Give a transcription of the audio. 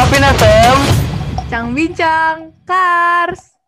Tapi tem? Cang bincang, cars.